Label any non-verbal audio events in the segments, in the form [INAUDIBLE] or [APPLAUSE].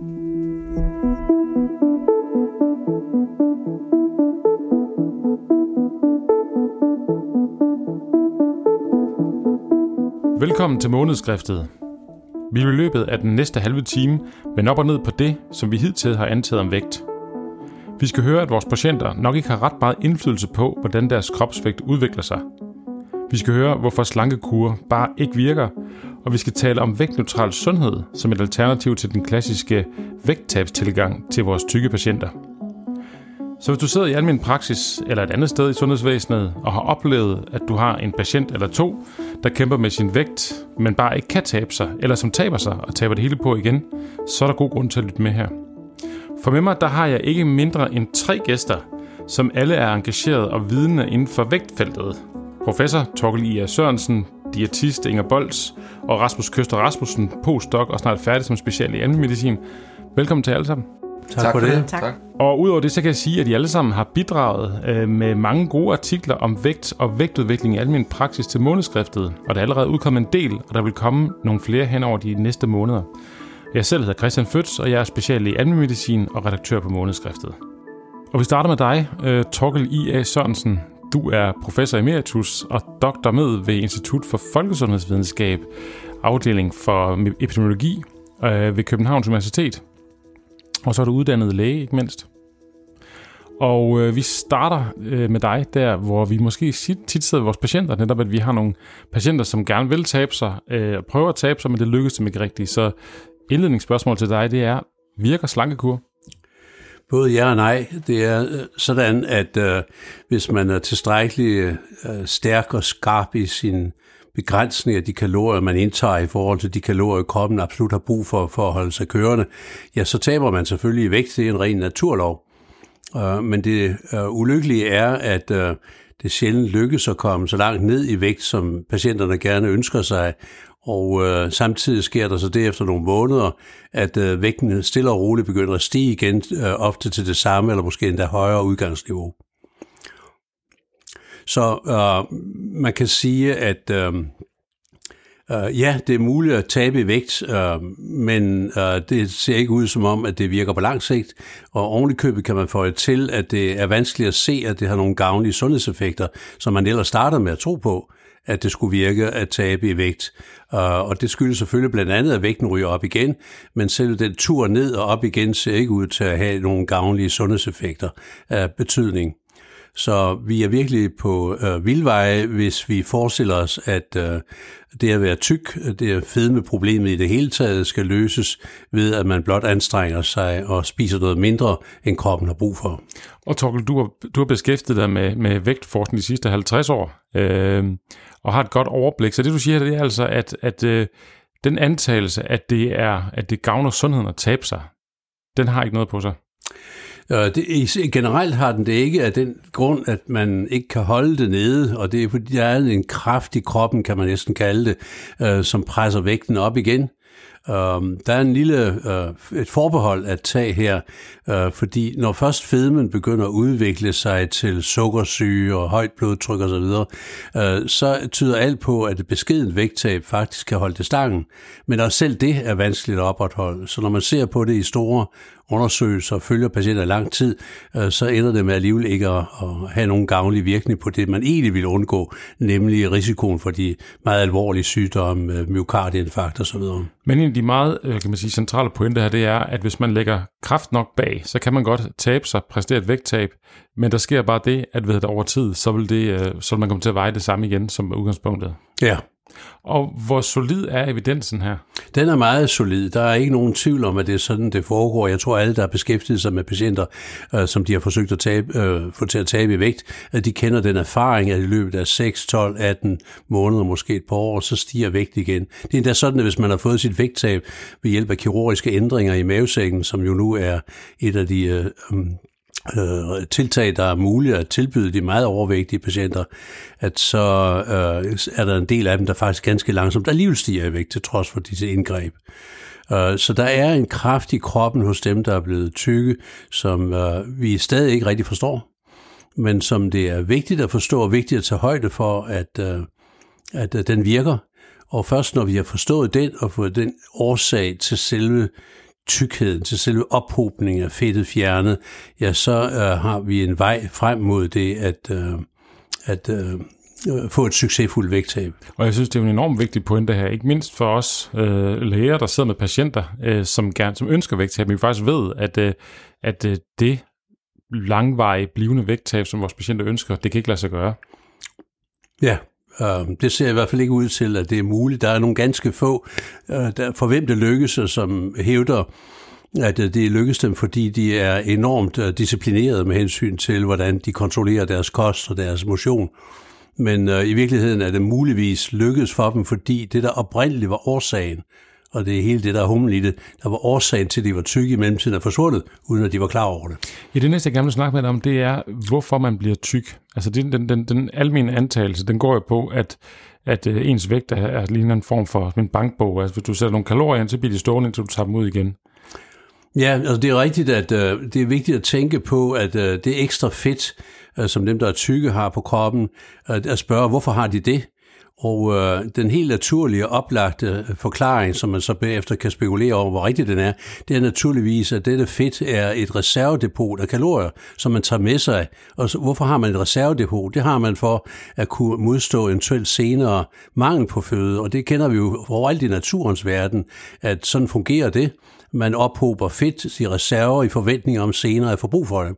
Velkommen til månedskriftet. Vi vil i løbet af den næste halve time vende op og ned på det, som vi hidtil har antaget om vægt. Vi skal høre, at vores patienter nok ikke har ret meget indflydelse på, hvordan deres kropsvægt udvikler sig. Vi skal høre, hvorfor slankekur bare ikke virker, og vi skal tale om vægtneutral sundhed som et alternativ til den klassiske vægttabstilgang til vores tykke patienter. Så hvis du sidder i almindelig praksis eller et andet sted i sundhedsvæsenet og har oplevet, at du har en patient eller to, der kæmper med sin vægt, men bare ikke kan tabe sig, eller som taber sig og taber det hele på igen, så er der god grund til at lytte med her. For med mig, der har jeg ikke mindre end tre gæster, som alle er engageret og vidende inden for vægtfeltet. Professor Torkel I. Sørensen, diætist Inger Bolds og Rasmus Køster Rasmussen, postdoc og snart færdig som special i anden medicin. Velkommen til alle sammen. Tak, tak for det. Tak. tak. Og udover det, så kan jeg sige, at I alle sammen har bidraget øh, med mange gode artikler om vægt og vægtudvikling i almindelig praksis til månedskriftet. Og der er allerede udkommet en del, og der vil komme nogle flere hen over de næste måneder. Jeg selv hedder Christian Føds, og jeg er special i almindelig medicin og redaktør på månedskriftet. Og vi starter med dig, øh, Torkel I.A. Sørensen. Du er professor emeritus og doktor med ved Institut for Folkesundhedsvidenskab, afdeling for epidemiologi øh, ved Københavns Universitet. Og så er du uddannet læge, ikke mindst. Og øh, vi starter øh, med dig der, hvor vi måske tit sidder vores patienter, netop at vi har nogle patienter, som gerne vil tabe sig, øh, og prøver at tabe sig, men det lykkes dem ikke rigtigt. Så indledningsspørgsmål til dig, det er, virker slankekur? Både ja og nej. Det er øh, sådan, at øh, hvis man er tilstrækkeligt øh, stærk og skarp i sin begrænsning af de kalorier, man indtager i forhold til de kalorier, kroppen absolut har brug for, for at holde sig kørende, ja, så taber man selvfølgelig i vægt. Det er en ren naturlov. Øh, men det øh, ulykkelige er, at øh, det sjældent lykkes at komme så langt ned i vægt, som patienterne gerne ønsker sig. Og øh, samtidig sker der så det efter nogle måneder, at øh, vægten stille og roligt begynder at stige igen, øh, ofte til det samme, eller måske endda højere udgangsniveau. Så øh, man kan sige, at øh, øh, ja, det er muligt at tabe i vægt, øh, men øh, det ser ikke ud som om, at det virker på lang sigt. Og oven købet kan man få til, at det er vanskeligt at se, at det har nogle gavnlige sundhedseffekter, som man ellers starter med at tro på at det skulle virke at tabe i vægt. Og det skyldes selvfølgelig blandt andet, at vægten ryger op igen, men selv den tur ned og op igen ser ikke ud til at have nogle gavnlige sundhedseffekter af betydning. Så vi er virkelig på øh, vildveje, hvis vi forestiller os, at øh, det at være tyk, det fedme problemet i det hele taget, skal løses ved, at man blot anstrenger sig og spiser noget mindre, end kroppen har brug for. Og Torkel, du har, du har beskæftiget dig med, med vægtforskning de sidste 50 år, øh, og har et godt overblik. Så det du siger, det er altså, at, at øh, den antagelse, at det, er, at det gavner sundheden at tabe sig, den har ikke noget på sig. Øh, Det, generelt har den det ikke af den grund, at man ikke kan holde det nede, og det er fordi, der er en kraft i kroppen, kan man næsten kalde det, øh, som presser vægten op igen. Um, der er en lille øh, et forbehold at tage her, øh, fordi når først fedmen begynder at udvikle sig til sukkersyge og højt blodtryk osv., så, uh, så tyder alt på, at et beskedent vægttab faktisk kan holde det stangen. Men også selv det er vanskeligt at opretholde. Så når man ser på det i store undersøgelser og følger patienter i lang tid, uh, så ender det med alligevel ikke at, at have nogen gavnlig virkning på det, man egentlig vil undgå, nemlig risikoen for de meget alvorlige sygdomme, myokardinfarkt osv. Men en af de meget øh, kan man sige, centrale pointer her, det er, at hvis man lægger kraft nok bag, så kan man godt tabe sig, præstere et vægttab, men der sker bare det, at ved det over tid, så vil, det, øh, så vil man komme til at veje det samme igen som udgangspunktet. Ja, og hvor solid er evidensen her? Den er meget solid. Der er ikke nogen tvivl om, at det er sådan, det foregår. Jeg tror, alle, der har beskæftiget sig med patienter, øh, som de har forsøgt at tabe, øh, få til at tabe i vægt, at de kender den erfaring, at i løbet af 6, 12, 18 måneder, måske et par år, så stiger vægt igen. Det er endda sådan, at hvis man har fået sit vægttab ved hjælp af kirurgiske ændringer i mavesækken, som jo nu er et af de øh, øh, tiltag, der er muligt at tilbyde de meget overvægtige patienter, at så øh, er der en del af dem, der faktisk ganske langsomt alligevel stiger i vægt, til trods for disse indgreb. Øh, så der er en kraft i kroppen hos dem, der er blevet tykke, som øh, vi stadig ikke rigtig forstår, men som det er vigtigt at forstå og vigtigt at tage højde for, at, øh, at øh, den virker. Og først når vi har forstået den og fået den årsag til selve tykkheden, til selve ophobningen af fedtet fjernet, ja, så øh, har vi en vej frem mod det at, øh, at øh, få et succesfuldt vægttab. Og jeg synes, det er en enormt vigtig pointe her, ikke mindst for os øh, læger, der sidder med patienter, øh, som gerne som ønsker vægttab, men vi faktisk ved, at, øh, at øh, det langvarige blivende vægttab, som vores patienter ønsker, det kan ikke lade sig gøre. Ja, øh, Øhm, det ser i hvert fald ikke ud til, at det er muligt. Der er nogle ganske få, øh, der, for hvem det lykkes, og som hævder, at øh, det lykkes dem, fordi de er enormt øh, disciplinerede med hensyn til, hvordan de kontrollerer deres kost og deres motion. Men øh, i virkeligheden er det muligvis lykkedes for dem, fordi det, der oprindeligt var årsagen, og det er hele det, der er humlen i det, der var årsagen til, at de var tykke i mellemtiden er forsvundet, uden at de var klar over det. Ja, det næste, jeg gerne vil snakke med dig om, det er, hvorfor man bliver tyk. Altså den, den, den, den almindelige antagelse, den går jo på, at at øh, ens vægt er, er ligner en form for en bankbog. Altså hvis du sætter nogle kalorier ind, så bliver de stående, indtil du tager dem ud igen. Ja, altså det er rigtigt, at øh, det er vigtigt at tænke på, at øh, det ekstra fedt, øh, som dem, der er tykke, har på kroppen, øh, at spørge, hvorfor har de det? Og øh, den helt naturlige oplagte øh, forklaring, som man så bagefter kan spekulere over, hvor rigtig den er, det er naturligvis, at dette fedt er et reservedepot af kalorier, som man tager med sig. Og så, hvorfor har man et reservedepot? Det har man for at kunne modstå eventuelt senere mangel på føde, og det kender vi jo overalt i naturens verden, at sådan fungerer det. Man ophober fedt i reserver i forventning om senere at få brug for det.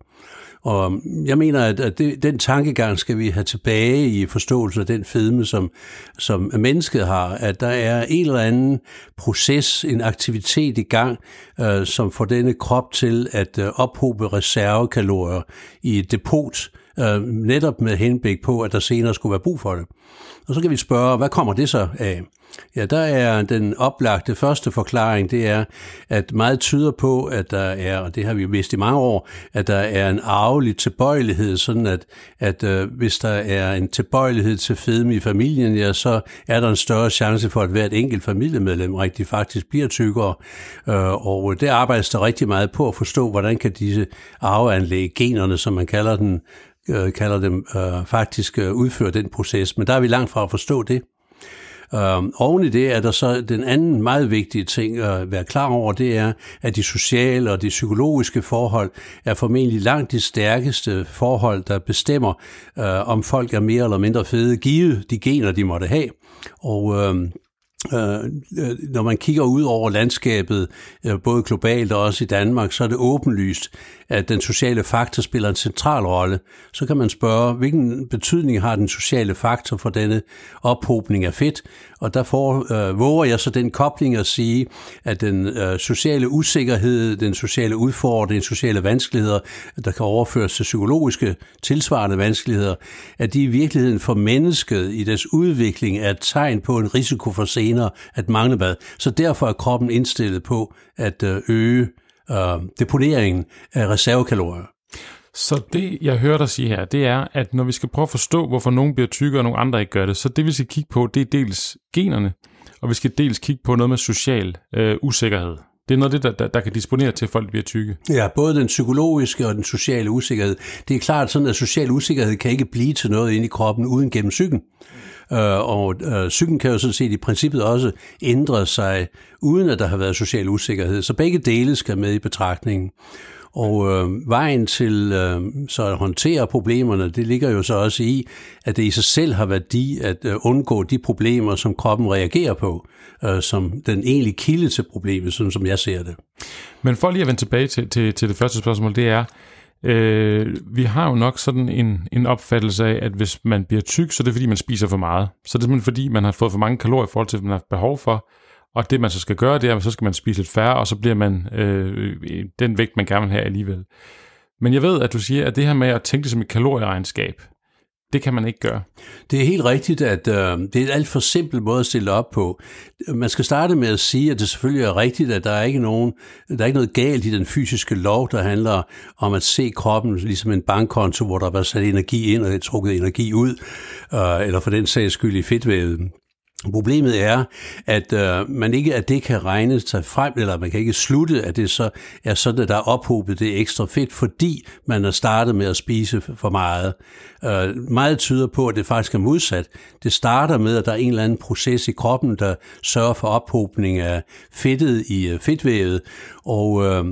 Og jeg mener, at det, den tankegang skal vi have tilbage i forståelsen af den fedme, som, som mennesket har, at der er en eller anden proces, en aktivitet i gang, øh, som får denne krop til at øh, ophobe reservekalorier i et depot, øh, netop med henblik på, at der senere skulle være brug for det. Og så kan vi spørge, hvad kommer det så af? Ja, der er den oplagte første forklaring, det er, at meget tyder på, at der er, og det har vi jo vidst i mange år, at der er en arvelig tilbøjelighed, sådan at, at øh, hvis der er en tilbøjelighed til fedme i familien, ja, så er der en større chance for, at hvert enkelt familiemedlem rigtig faktisk bliver tykkere. Øh, og det arbejdes der rigtig meget på at forstå, hvordan kan disse arveanlæg, generne, som man kalder den, øh, kalder dem, øh, faktisk øh, udføre den proces. Men der er vi langt fra at forstå det. Øh, oven i det er der så den anden meget vigtige ting at være klar over, det er, at de sociale og de psykologiske forhold er formentlig langt de stærkeste forhold, der bestemmer, øh, om folk er mere eller mindre fede, givet de gener, de måtte have. Og øhm, øh, Øh, når man kigger ud over landskabet, øh, både globalt og også i Danmark, så er det åbenlyst, at den sociale faktor spiller en central rolle. Så kan man spørge, hvilken betydning har den sociale faktor for denne ophobning af fedt? Og der får, øh, våger jeg så den kobling at sige, at den øh, sociale usikkerhed, den sociale udfordring, den sociale vanskeligheder, der kan overføres til psykologiske tilsvarende vanskeligheder, at de i virkeligheden for mennesket i deres udvikling er et tegn på en risiko for senere at mangle mad. Så derfor er kroppen indstillet på at øh, øge øh, deponeringen af reservekalorier. Så det, jeg hører dig sige her, det er, at når vi skal prøve at forstå, hvorfor nogen bliver tykkere, og nogle andre ikke gør det, så det vi skal kigge på, det er dels generne, og vi skal dels kigge på noget med social øh, usikkerhed. Det er noget af det, der, der, der kan disponere til, at folk bliver tykke. Ja, både den psykologiske og den sociale usikkerhed. Det er klart sådan, at social usikkerhed kan ikke blive til noget inde i kroppen uden gennem psyken. Øh, og øh, psyken kan jo sådan set i princippet også ændre sig, uden at der har været social usikkerhed. Så begge dele skal med i betragtningen. Og øh, vejen til øh, så at håndtere problemerne, det ligger jo så også i, at det i sig selv har værdi at øh, undgå de problemer, som kroppen reagerer på, øh, som den egentlige kilde til problemet, sådan som jeg ser det. Men for lige at vende tilbage til, til, til det første spørgsmål, det er, øh, vi har jo nok sådan en, en opfattelse af, at hvis man bliver tyk, så er det fordi, man spiser for meget. Så er det simpelthen fordi, man har fået for mange kalorier i forhold til, hvad man har behov for, og det man så skal gøre, det er, at så skal man spise lidt færre, og så bliver man øh, den vægt, man gerne vil have alligevel. Men jeg ved, at du siger, at det her med at tænke det som et kalorieregnskab, det kan man ikke gøre. Det er helt rigtigt, at øh, det er en alt for simpel måde at stille op på. Man skal starte med at sige, at det selvfølgelig er rigtigt, at der er ikke nogen, der er ikke noget galt i den fysiske lov, der handler om at se kroppen ligesom en bankkonto, hvor der er sat energi ind og trukket energi ud, øh, eller for den sags skyld i fedtvævet. Problemet er, at øh, man ikke at det kan regne sig frem, eller man kan ikke slutte, at det så er sådan, at der er ophobet det ekstra fedt, fordi man har startet med at spise for meget. Øh, meget tyder på, at det faktisk er modsat. Det starter med, at der er en eller anden proces i kroppen, der sørger for ophobning af fedtet i øh, fedtvævet, og øh,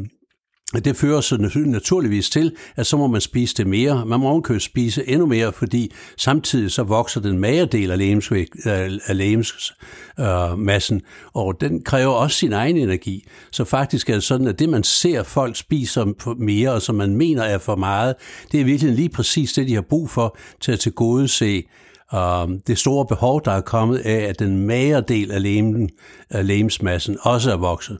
det fører så naturligvis til, at så må man spise det mere. Man må ovenkøbe spise endnu mere, fordi samtidig så vokser den magerdel af, lægemsmassen, øh, og den kræver også sin egen energi. Så faktisk er det sådan, at det man ser folk spiser mere, og som man mener er for meget, det er virkelig lige præcis det, de har brug for til at tilgodese øh, det store behov, der er kommet af, at den magerdel af, lægen, af lægemsmassen også er vokset.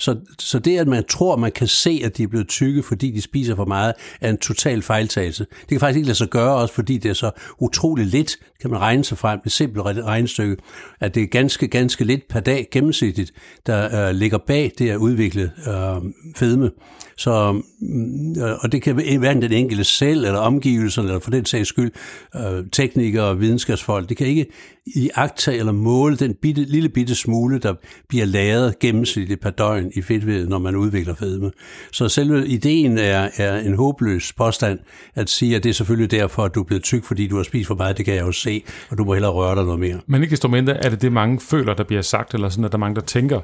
Så, så det, at man tror, man kan se, at de er blevet tykke, fordi de spiser for meget, er en total fejltagelse. Det kan faktisk ikke lade sig gøre, også fordi det er så utrolig lidt, kan man regne sig frem, med simpelt regnestykke, at det er ganske, ganske lidt per dag gennemsnitligt, der øh, ligger bag det at udvikle øh, fedme. Så, mm, øh, og det kan hverken den enkelte selv, eller omgivelserne, eller for den sags skyld, øh, teknikere og videnskabsfolk, det kan ikke i akta eller måle den bitte, lille bitte smule, der bliver lavet gennemsnitligt per døgn i fedtvedet, når man udvikler fedme. Så selve ideen er, er en håbløs påstand at sige, at det er selvfølgelig derfor, at du er blevet tyk, fordi du har spist for meget, det kan jeg jo se, og du må hellere røre dig noget mere. Men ikke desto mindre er det det, mange føler, der bliver sagt, eller sådan, at der er mange, der tænker.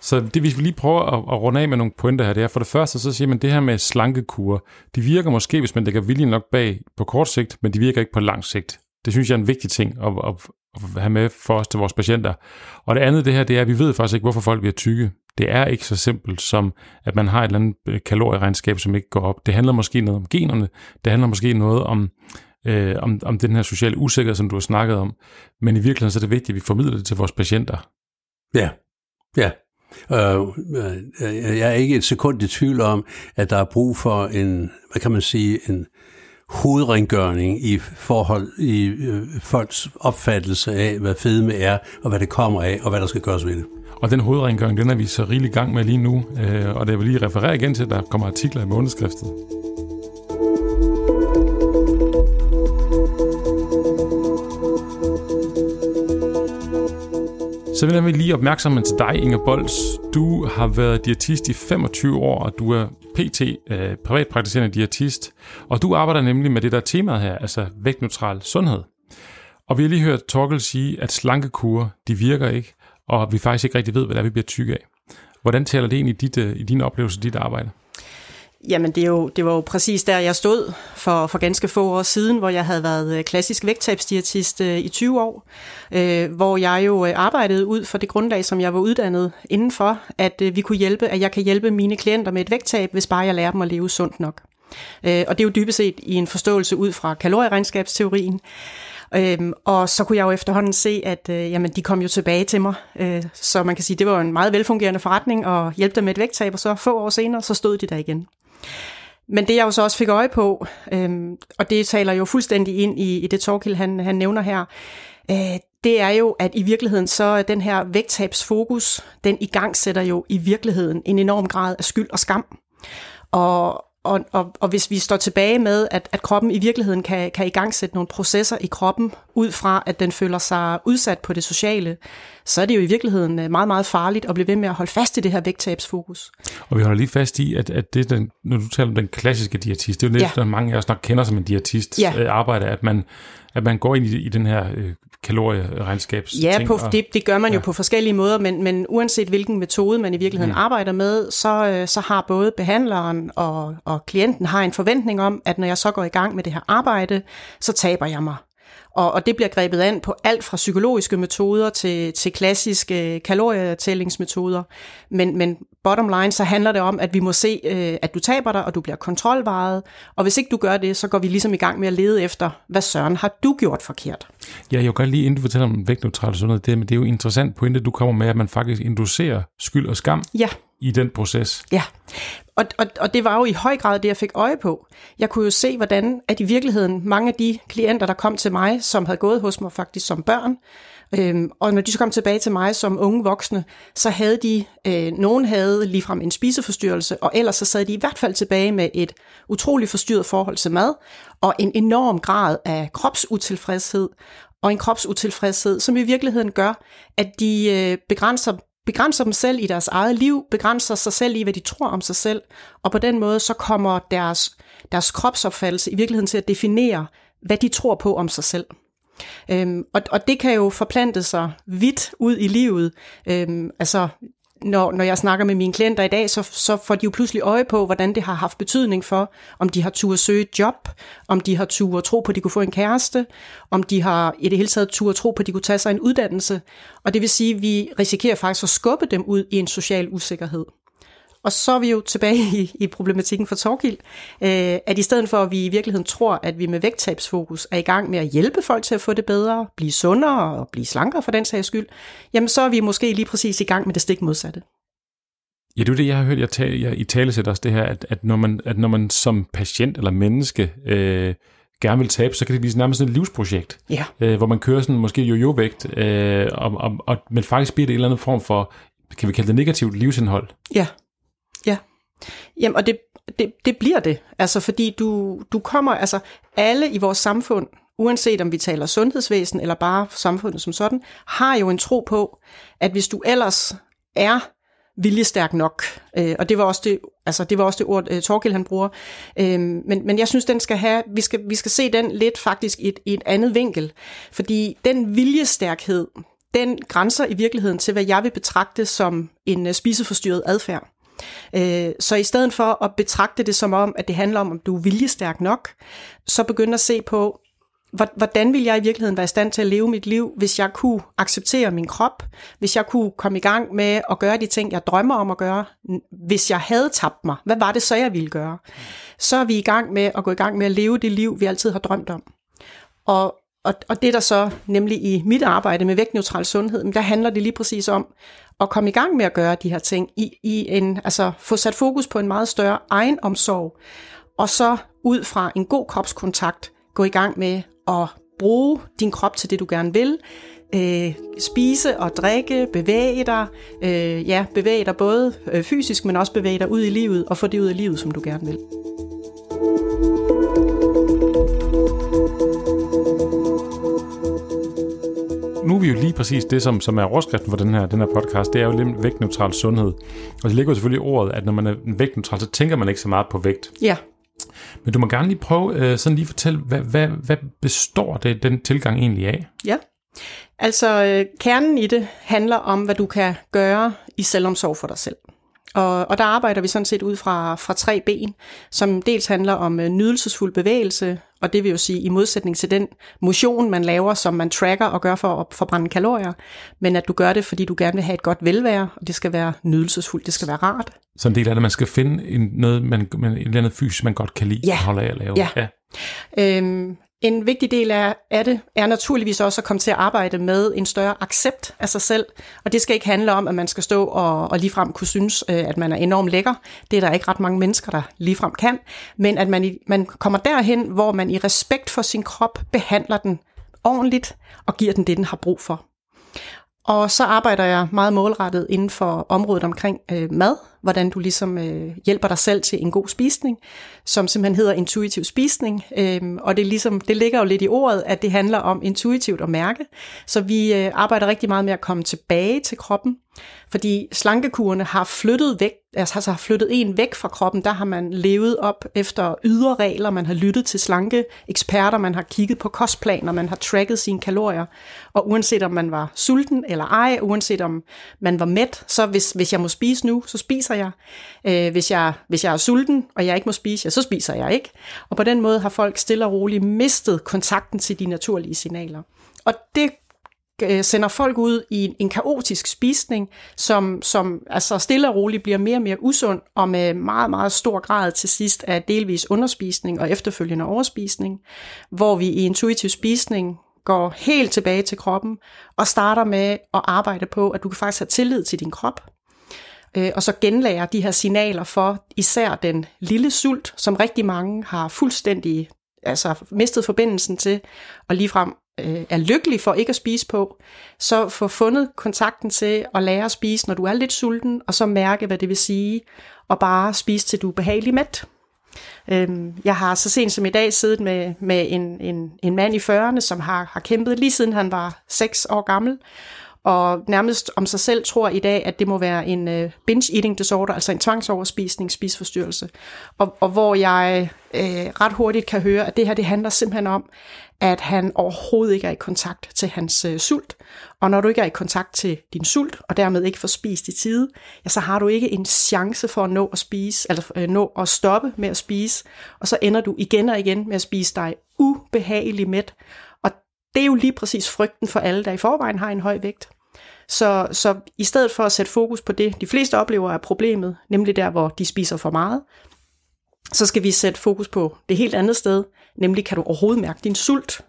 Så det vi lige prøver at, at runde af med nogle pointer her, det er for det første, så siger man, det her med slankekur, de virker måske, hvis man lægger viljen nok bag på kort sigt, men de virker ikke på lang sigt. Det synes jeg er en vigtig ting at, at, at have med for os til vores patienter. Og det andet det her, det er, at vi ved faktisk ikke, hvorfor folk bliver tykke. Det er ikke så simpelt som, at man har et eller andet kalorieregnskab, som ikke går op. Det handler måske noget om generne. Det handler måske noget om, øh, om, om den her sociale usikkerhed, som du har snakket om. Men i virkeligheden så er det vigtigt, at vi formidler det til vores patienter. Ja, ja. Øh, øh, jeg er ikke et sekund i tvivl om, at der er brug for en, hvad kan man sige, en hovedrengøring i forhold i øh, folks opfattelse af, hvad fedme er, og hvad det kommer af, og hvad der skal gøres ved det. Og den hovedrengøring, den er vi så rigeligt gang med lige nu, øh, og det vil lige referere igen til, at der kommer artikler i månedskriftet. Så vil jeg lige opmærksomheden til dig, Inger Bols. Du har været diætist i 25 år, og du er PT, øh, privatpraktiserende diætist, og du arbejder nemlig med det der temaet her, altså vægtneutral sundhed. Og vi har lige hørt Torkel sige, at slankekure, de virker ikke, og vi faktisk ikke rigtig ved, hvad det er, vi bliver tykke af. Hvordan taler det ind i, dit, øh, i din oplevelse, dit arbejde? Jamen, det, er jo, det var jo præcis der, jeg stod for, for ganske få år siden, hvor jeg havde været øh, klassisk vægttabsdiætist øh, i 20 år, øh, hvor jeg jo øh, arbejdede ud for det grundlag, som jeg var uddannet indenfor, at øh, vi kunne hjælpe, at jeg kan hjælpe mine klienter med et vægttab, hvis bare jeg lærer dem at leve sundt nok. Øh, og det er jo dybest set i en forståelse ud fra kalorieregnskabsteorien. Øhm, og så kunne jeg jo efterhånden se, at øh, jamen, de kom jo tilbage til mig. Øh, så man kan sige, det var en meget velfungerende forretning at hjælpe dem med et vægttab, og så få år senere, så stod de der igen. Men det jeg jo så også fik øje på, øhm, og det taler jo fuldstændig ind i, i det Torkild, han, han nævner her, øh, det er jo, at i virkeligheden så den her vægttabsfokus, den igangsætter jo i virkeligheden en enorm grad af skyld og skam. Og, og, og, og hvis vi står tilbage med, at, at kroppen i virkeligheden kan, kan igangsætte nogle processer i kroppen, ud fra at den føler sig udsat på det sociale, så er det jo i virkeligheden øh, meget, meget farligt at blive ved med at holde fast i det her vægttabsfokus. Og vi holder lige fast i, at, at det den, når du taler om den klassiske diætist, det er jo lidt, ja. der mange af os nok kender som en diætist ja. Øh, arbejde, at man, at man går ind i, i den her øh, kalorieregnskabs Ja, på, og, det, det gør man ja. jo på forskellige måder, men, men uanset hvilken metode man i virkeligheden mm. arbejder med, så, øh, så har både behandleren og, og klienten har en forventning om, at når jeg så går i gang med det her arbejde, så taber jeg mig. Og, og det bliver grebet an på alt fra psykologiske metoder til, til klassiske kalorietællingsmetoder. Men, men bottom line, så handler det om, at vi må se, øh, at du taber dig, og du bliver kontrolvaret. Og hvis ikke du gør det, så går vi ligesom i gang med at lede efter, hvad søren har du gjort forkert? Ja, jeg vil godt lige, inden du fortæller om vægtneutral sundhed, det, men det er jo interessant pointe, du kommer med, at man faktisk inducerer skyld og skam ja. i den proces. Ja, og, og, og det var jo i høj grad det, jeg fik øje på. Jeg kunne jo se, hvordan at i virkeligheden mange af de klienter, der kom til mig, som havde gået hos mig faktisk som børn, øhm, og når de så kom tilbage til mig som unge voksne, så havde de, øh, nogen havde ligefrem en spiseforstyrrelse, og ellers så sad de i hvert fald tilbage med et utroligt forstyrret forhold til mad, og en enorm grad af kropsutilfredshed, og en kropsutilfredshed, som i virkeligheden gør, at de øh, begrænser begrænser dem selv i deres eget liv, begrænser sig selv i, hvad de tror om sig selv, og på den måde så kommer deres, deres kropsopfattelse i virkeligheden til at definere, hvad de tror på om sig selv. Øhm, og, og det kan jo forplante sig vidt ud i livet. Øhm, altså, når, når jeg snakker med mine klienter i dag, så, så får de jo pludselig øje på, hvordan det har haft betydning for, om de har tur at søge et job, om de har tur at tro på, at de kunne få en kæreste, om de har i det hele taget tur at tro på, at de kunne tage sig en uddannelse. Og det vil sige, at vi risikerer faktisk at skubbe dem ud i en social usikkerhed. Og så er vi jo tilbage i, i problematikken for Torkild, øh, at i stedet for, at vi i virkeligheden tror, at vi med vægttabsfokus er i gang med at hjælpe folk til at få det bedre, blive sundere og blive slankere for den sags skyld, jamen så er vi måske lige præcis i gang med det stik modsatte. Ja, det er det, jeg har hørt, jeg, tale, jeg i tale sætter også det her, at, at, når man, at når man som patient eller menneske øh, gerne vil tabe, så kan det blive nærmest et livsprojekt, ja. øh, hvor man kører sådan måske jojo-vægt, øh, og, og, og, men faktisk bliver det en eller anden form for, kan vi kalde det negativt livsindhold. Ja, Ja, Jamen, og det, det, det bliver det. Altså, fordi du, du kommer, altså alle i vores samfund, uanset om vi taler sundhedsvæsen eller bare samfundet som sådan, har jo en tro på, at hvis du ellers er viljestærk nok, øh, og det var også det, altså det var også det ord, øh, Torgild han bruger, øh, men, men jeg synes, den skal have, vi skal, vi skal se den lidt faktisk i et, i et andet vinkel, fordi den viljestærkhed, den grænser i virkeligheden til, hvad jeg vil betragte som en øh, spiseforstyrret adfærd. Øh, så i stedet for at betragte det som om, at det handler om, om du er viljestærk nok, så begynd at se på, hvordan vil jeg i virkeligheden være i stand til at leve mit liv, hvis jeg kunne acceptere min krop, hvis jeg kunne komme i gang med at gøre de ting, jeg drømmer om at gøre, hvis jeg havde tabt mig, hvad var det så, jeg ville gøre? Så er vi i gang med at gå i gang med at leve det liv, vi altid har drømt om. Og, og, og det der så nemlig i mit arbejde med vægtneutral sundhed, der handler det lige præcis om at komme i gang med at gøre de her ting, i, i en, altså få sat fokus på en meget større egenomsorg, og så ud fra en god kropskontakt gå i gang med at bruge din krop til det, du gerne vil, øh, spise og drikke, bevæge dig, øh, ja, bevæge dig både øh, fysisk, men også bevæge dig ud i livet, og få det ud i livet, som du gerne vil. Præcis det, som, som er overskriften for den her, den her podcast, det er jo vægtneutral sundhed. Og det ligger jo selvfølgelig i ordet, at når man er vægtneutral, så tænker man ikke så meget på vægt. Ja. Men du må gerne lige prøve øh, sådan lige fortælle, hvad, hvad, hvad består det, den tilgang egentlig af? Ja. Altså, øh, kernen i det handler om, hvad du kan gøre i selvomsorg for dig selv. Og, og der arbejder vi sådan set ud fra, fra tre ben, som dels handler om øh, nydelsesfuld bevægelse, og det vil jo sige i modsætning til den motion, man laver, som man tracker og gør for at forbrænde kalorier, men at du gør det, fordi du gerne vil have et godt velvære, og det skal være nydelsesfuldt, det skal være rart. Så en del af det, man skal finde en, noget, man, man, et eller andet fys, man godt kan lide ja. og holde af at lave. Ja. ja. Øhm, en vigtig del af, af det er naturligvis også at komme til at arbejde med en større accept af sig selv, og det skal ikke handle om, at man skal stå og, og ligefrem kunne synes, øh, at man er enormt lækker. Det er der ikke ret mange mennesker, der ligefrem kan, men at man, man kommer derhen, hvor man i respekt for sin krop behandler den ordentligt og giver den det, den har brug for. Og så arbejder jeg meget målrettet inden for området omkring øh, mad, hvordan du ligesom øh, hjælper dig selv til en god spisning, som simpelthen hedder intuitiv spisning. Øhm, og det, er ligesom, det ligger jo lidt i ordet, at det handler om intuitivt at mærke. Så vi øh, arbejder rigtig meget med at komme tilbage til kroppen, fordi slankekurene har flyttet væk, altså, altså har flyttet en væk fra kroppen. Der har man levet op efter ydre regler, man har lyttet til slanke eksperter, man har kigget på kostplaner, man har tracket sine kalorier. Og uanset om man var sulten eller ej, uanset om man var mæt, så hvis, hvis jeg må spise nu, så spiser jeg. Øh, hvis, jeg hvis jeg er sulten, og jeg ikke må spise, ja, så spiser jeg ikke. Og på den måde har folk stille og roligt mistet kontakten til de naturlige signaler. Og det øh, sender folk ud i en kaotisk spisning, som, som altså stille og roligt bliver mere og mere usund, og med meget, meget stor grad til sidst af delvis underspisning og efterfølgende overspisning, hvor vi i intuitiv spisning går helt tilbage til kroppen og starter med at arbejde på, at du kan faktisk have tillid til din krop, øh, og så genlærer de her signaler for især den lille sult, som rigtig mange har fuldstændig altså mistet forbindelsen til, og ligefrem øh, er lykkelig for ikke at spise på, så få fundet kontakten til at lære at spise, når du er lidt sulten, og så mærke, hvad det vil sige, og bare spise til du er behagelig mæt. Øhm, jeg har så sent som i dag siddet med, med en, en, en mand i 40'erne, som har, har kæmpet lige siden han var 6 år gammel, og nærmest om sig selv tror i dag, at det må være en øh, binge eating disorder, altså en tvangsoverspisning, spisforstyrrelse, og, og hvor jeg øh, ret hurtigt kan høre, at det her det handler simpelthen om, at han overhovedet ikke er i kontakt til hans øh, sult. Og når du ikke er i kontakt til din sult, og dermed ikke får spist i tide, ja, så har du ikke en chance for at nå at spise, altså øh, nå at stoppe med at spise, og så ender du igen og igen med at spise dig ubehagelig mæt. Og det er jo lige præcis frygten for alle, der i forvejen har en høj vægt. Så, så i stedet for at sætte fokus på det, de fleste oplever er problemet, nemlig der, hvor de spiser for meget, så skal vi sætte fokus på det helt andet sted, nemlig kan du overhovedet mærke din sult?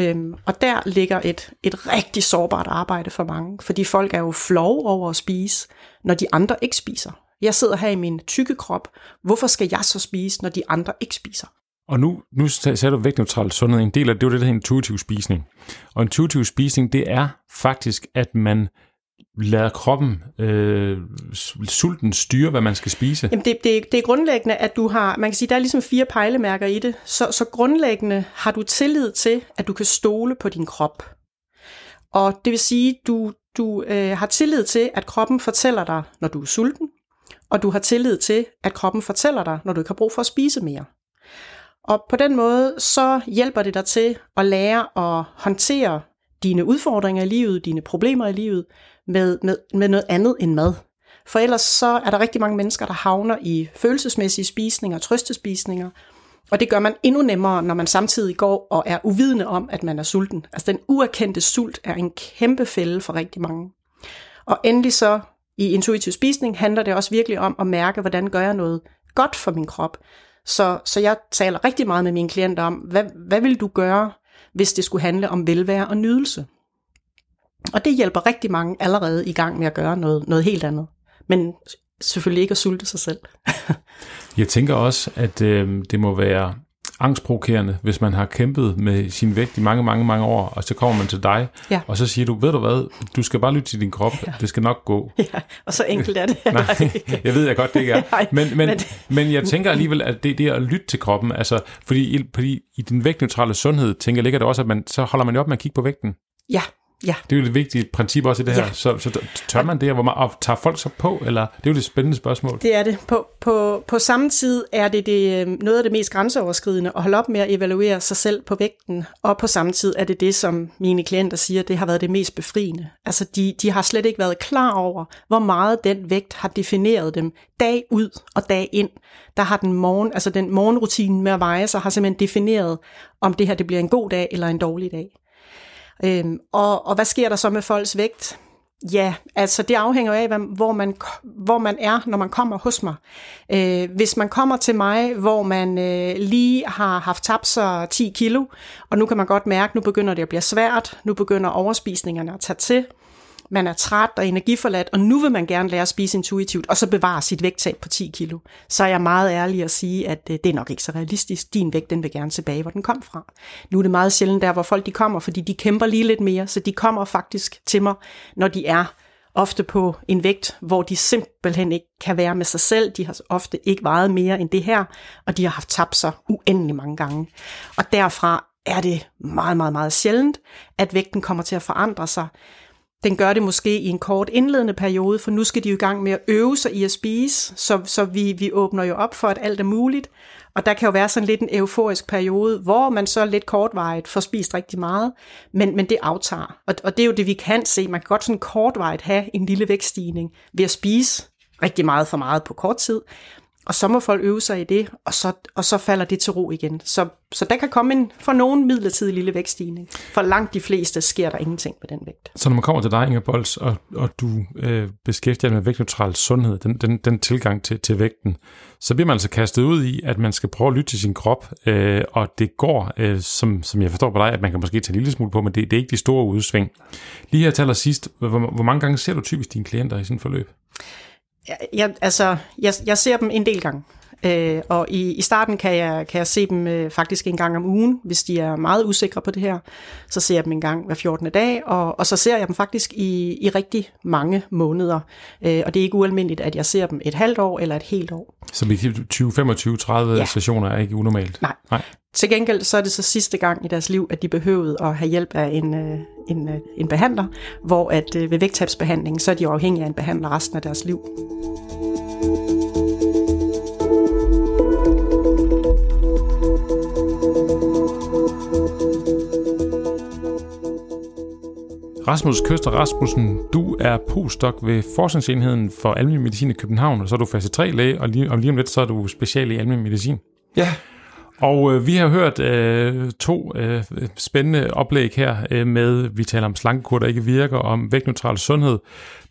Øhm, og der ligger et, et rigtig sårbart arbejde for mange, fordi folk er jo flove over at spise, når de andre ikke spiser. Jeg sidder her i min tykke krop. Hvorfor skal jeg så spise, når de andre ikke spiser? Og nu, nu sætter du vægtneutral sundhed. En del af det, det er det, der hedder intuitiv spisning. Og intuitiv spisning, det er faktisk, at man lader kroppen øh, sulten styre, hvad man skal spise? Jamen det, det, det er grundlæggende, at du har, man kan sige, der er ligesom fire pejlemærker i det. Så, så grundlæggende har du tillid til, at du kan stole på din krop. Og det vil sige, du, du øh, har tillid til, at kroppen fortæller dig, når du er sulten, og du har tillid til, at kroppen fortæller dig, når du ikke har brug for at spise mere. Og på den måde, så hjælper det dig til at lære at håndtere dine udfordringer i livet, dine problemer i livet, med, med, med noget andet end mad. For ellers så er der rigtig mange mennesker, der havner i følelsesmæssige spisninger, trøstespisninger, og det gør man endnu nemmere, når man samtidig går og er uvidende om, at man er sulten. Altså den uerkendte sult er en kæmpe fælde for rigtig mange. Og endelig så i intuitiv spisning handler det også virkelig om at mærke, hvordan gør jeg noget godt for min krop. Så, så jeg taler rigtig meget med mine klienter om, hvad, hvad vil du gøre, hvis det skulle handle om velvære og nydelse? Og det hjælper rigtig mange allerede i gang med at gøre noget, noget helt andet. Men selvfølgelig ikke at sulte sig selv. [LAUGHS] jeg tænker også, at øh, det må være angstprovokerende, hvis man har kæmpet med sin vægt i mange, mange, mange år, og så kommer man til dig, ja. og så siger du, ved du hvad, du skal bare lytte til din krop, ja. det skal nok gå. [LAUGHS] Ja, og så enkelt er det. [LAUGHS] Nej, jeg ved jeg godt, det ikke er. [LAUGHS] Men, men, men, men jeg tænker alligevel, at det, det er at lytte til kroppen, altså, fordi, fordi i den vægtneutrale sundhed, tænker jeg, ligger det også, at man, så holder man jo op med at kigge på vægten. Ja, Ja. Det er jo et vigtigt princip også i det her. Ja. Så, så tør man det, og, hvor man, og tager folk så på? Eller, det er jo det spændende spørgsmål. Det er det. På, på, på samme tid er det, det noget af det mest grænseoverskridende at holde op med at evaluere sig selv på vægten. Og på samme tid er det det, som mine klienter siger, det har været det mest befriende. Altså de, de har slet ikke været klar over, hvor meget den vægt har defineret dem dag ud og dag ind. Der har den morgen, altså den morgenrutine med at veje sig, har simpelthen defineret, om det her det bliver en god dag eller en dårlig dag. Øhm, og, og hvad sker der så med folks vægt? Ja, altså det afhænger af, hvor man, hvor man er, når man kommer hos mig. Øh, hvis man kommer til mig, hvor man øh, lige har haft tabt sig 10 kilo, og nu kan man godt mærke, nu begynder det at blive svært, nu begynder overspisningerne at tage til, man er træt og energiforladt, og nu vil man gerne lære at spise intuitivt, og så bevare sit vægttab på 10 kilo, så er jeg meget ærlig at sige, at øh, det er nok ikke så realistisk. Din vægt, den vil gerne tilbage, hvor den kom fra. Nu er det meget sjældent der, hvor folk de kommer, fordi de kæmper lige lidt mere, så de kommer faktisk til mig, når de er ofte på en vægt, hvor de simpelthen ikke kan være med sig selv. De har ofte ikke vejet mere end det her, og de har haft tabt sig uendelig mange gange. Og derfra er det meget, meget, meget sjældent, at vægten kommer til at forandre sig. Den gør det måske i en kort indledende periode, for nu skal de jo i gang med at øve sig i at spise, så, så vi, vi åbner jo op for, at alt er muligt. Og der kan jo være sådan lidt en euforisk periode, hvor man så lidt kortvarigt får spist rigtig meget, men, men det aftager. Og, og det er jo det, vi kan se. Man kan godt sådan kortvarigt have en lille vækststigning ved at spise rigtig meget for meget på kort tid, og så må folk øve sig i det, og så, og så falder det til ro igen. Så, så der kan komme en for nogen midlertidig lille vækststigning. For langt de fleste sker der ingenting på den vægt. Så når man kommer til dig, Inger Bols, og, og du øh, beskæftiger dig med vægtneutral sundhed, den, den, den tilgang til, til vægten, så bliver man altså kastet ud i, at man skal prøve at lytte til sin krop, øh, og det går, øh, som, som jeg forstår på dig, at man kan måske tage en lille smule på, men det, det er ikke de store udsving. Lige her til allersidst, hvor, hvor mange gange ser du typisk dine klienter i sin forløb? Jeg, altså, jeg, jeg ser dem en del gange. Øh, og i, i starten kan jeg, kan jeg se dem øh, faktisk en gang om ugen, hvis de er meget usikre på det her. Så ser jeg dem en gang hver 14. dag, og, og så ser jeg dem faktisk i, i rigtig mange måneder. Øh, og det er ikke ualmindeligt, at jeg ser dem et halvt år eller et helt år. Så vi 20, 25, 30 ja. sessioner er ikke unormalt? Nej. Nej. Til gengæld så er det så sidste gang i deres liv, at de behøvede at have hjælp af en, øh, en, øh, en behandler, hvor at øh, ved vægttabsbehandling, så er de afhængige af en behandler resten af deres liv. Rasmus Køster Rasmussen, du er postdoc ved Forskningsenheden for Almindelig Medicin i København, og så er du fase 3 læge, og lige, og lige om lidt så er du special i almindelig medicin. Ja. Og øh, vi har hørt øh, to øh, spændende oplæg her øh, med, vi taler om slankekur, der ikke virker, om vægtneutral sundhed.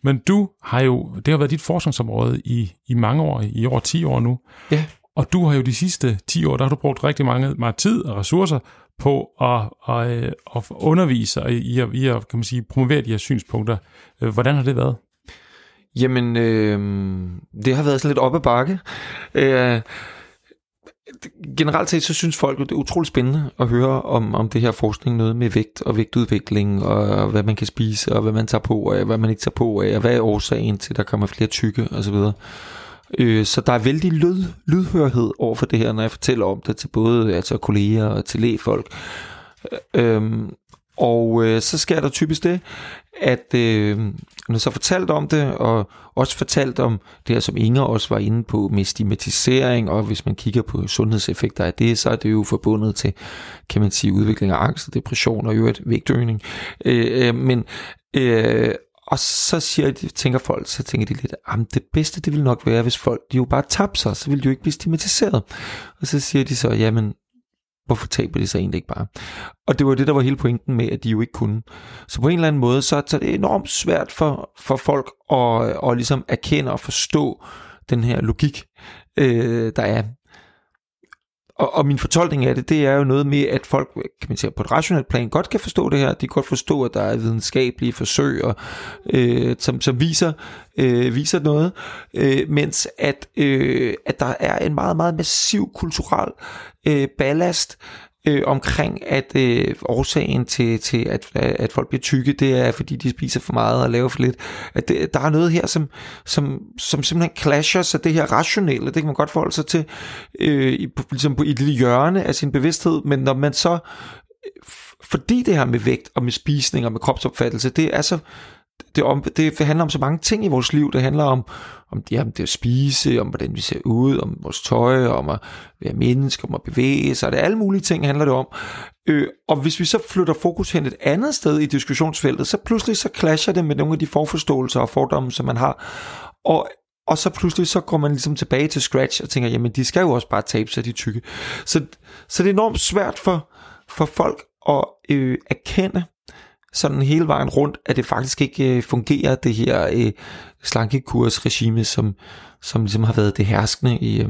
Men du har jo, det har været dit forskningsområde i, i mange år, i over 10 år nu. Ja. Og du har jo de sidste 10 år, der har du brugt rigtig mange, meget tid og ressourcer på at, at, øh, at undervise og i at, i at kan man sige, promovere de her synspunkter. Øh, hvordan har det været? Jamen, øh, det har været sådan lidt op ad bakke. Øh, generelt set, så synes folk, at det er utroligt spændende at høre om, om det her forskning, noget med vægt og vægtudvikling, og hvad man kan spise, og hvad man tager på af, hvad man ikke tager på af, og hvad er årsagen til, at der kommer flere tykke, osv. Øh, så der er vældig lyd, lydhørhed over for det her, når jeg fortæller om det til både altså kolleger og til lægefolk. Øh, øhm, og øh, så sker der typisk det, at øh, når jeg så fortalt om det, og også fortalt om det her, som Inger også var inde på, med stigmatisering, og hvis man kigger på sundhedseffekter af det, så er det jo forbundet til, kan man sige, udvikling af angst og depression og øvrigt vægtøgning. Øh, øh, men øh, og så siger de, tænker folk, så tænker de lidt, at det bedste det vil nok være, hvis folk de jo bare tabte sig, så ville de jo ikke blive stigmatiseret. Og så siger de så, jamen, hvorfor taber de sig egentlig ikke bare? Og det var det, der var hele pointen med, at de jo ikke kunne. Så på en eller anden måde, så, så er det enormt svært for, for folk at, at ligesom erkende og forstå den her logik, øh, der er og, og min fortolkning af det, det er jo noget med, at folk kan man sige, på et rationelt plan godt kan forstå det her. De kan godt forstå, at der er videnskabelige forsøg, og, øh, som, som viser, øh, viser noget, øh, mens at, øh, at der er en meget, meget massiv kulturel øh, ballast, øh, Øh, omkring, at øh, årsagen til, til at, at folk bliver tykke, det er, fordi de spiser for meget og laver for lidt. At det, der er noget her, som, som, som simpelthen clasher, så det her rationelle, det kan man godt forholde sig til øh, i, ligesom på, i et lille hjørne af sin bevidsthed, men når man så øh, fordi det her med vægt og med spisning og med kropsopfattelse, det er så det, om, det handler om så mange ting i vores liv. Det handler om, om det, om det at spise, om hvordan vi ser ud, om vores tøj, om at være menneske, om at bevæge sig. Det er alle mulige ting handler det om. Øh, og hvis vi så flytter fokus hen et andet sted i diskussionsfeltet, så pludselig så clasher det med nogle af de forforståelser og fordomme, som man har. Og og så pludselig så går man ligesom tilbage til scratch og tænker, jamen de skal jo også bare tabe sig, de tykke. Så, så det er enormt svært for, for folk at øh, erkende, sådan hele vejen rundt, at det faktisk ikke øh, fungerer, det her øh, slankekursregime, som, som ligesom har været det herskende i, øh,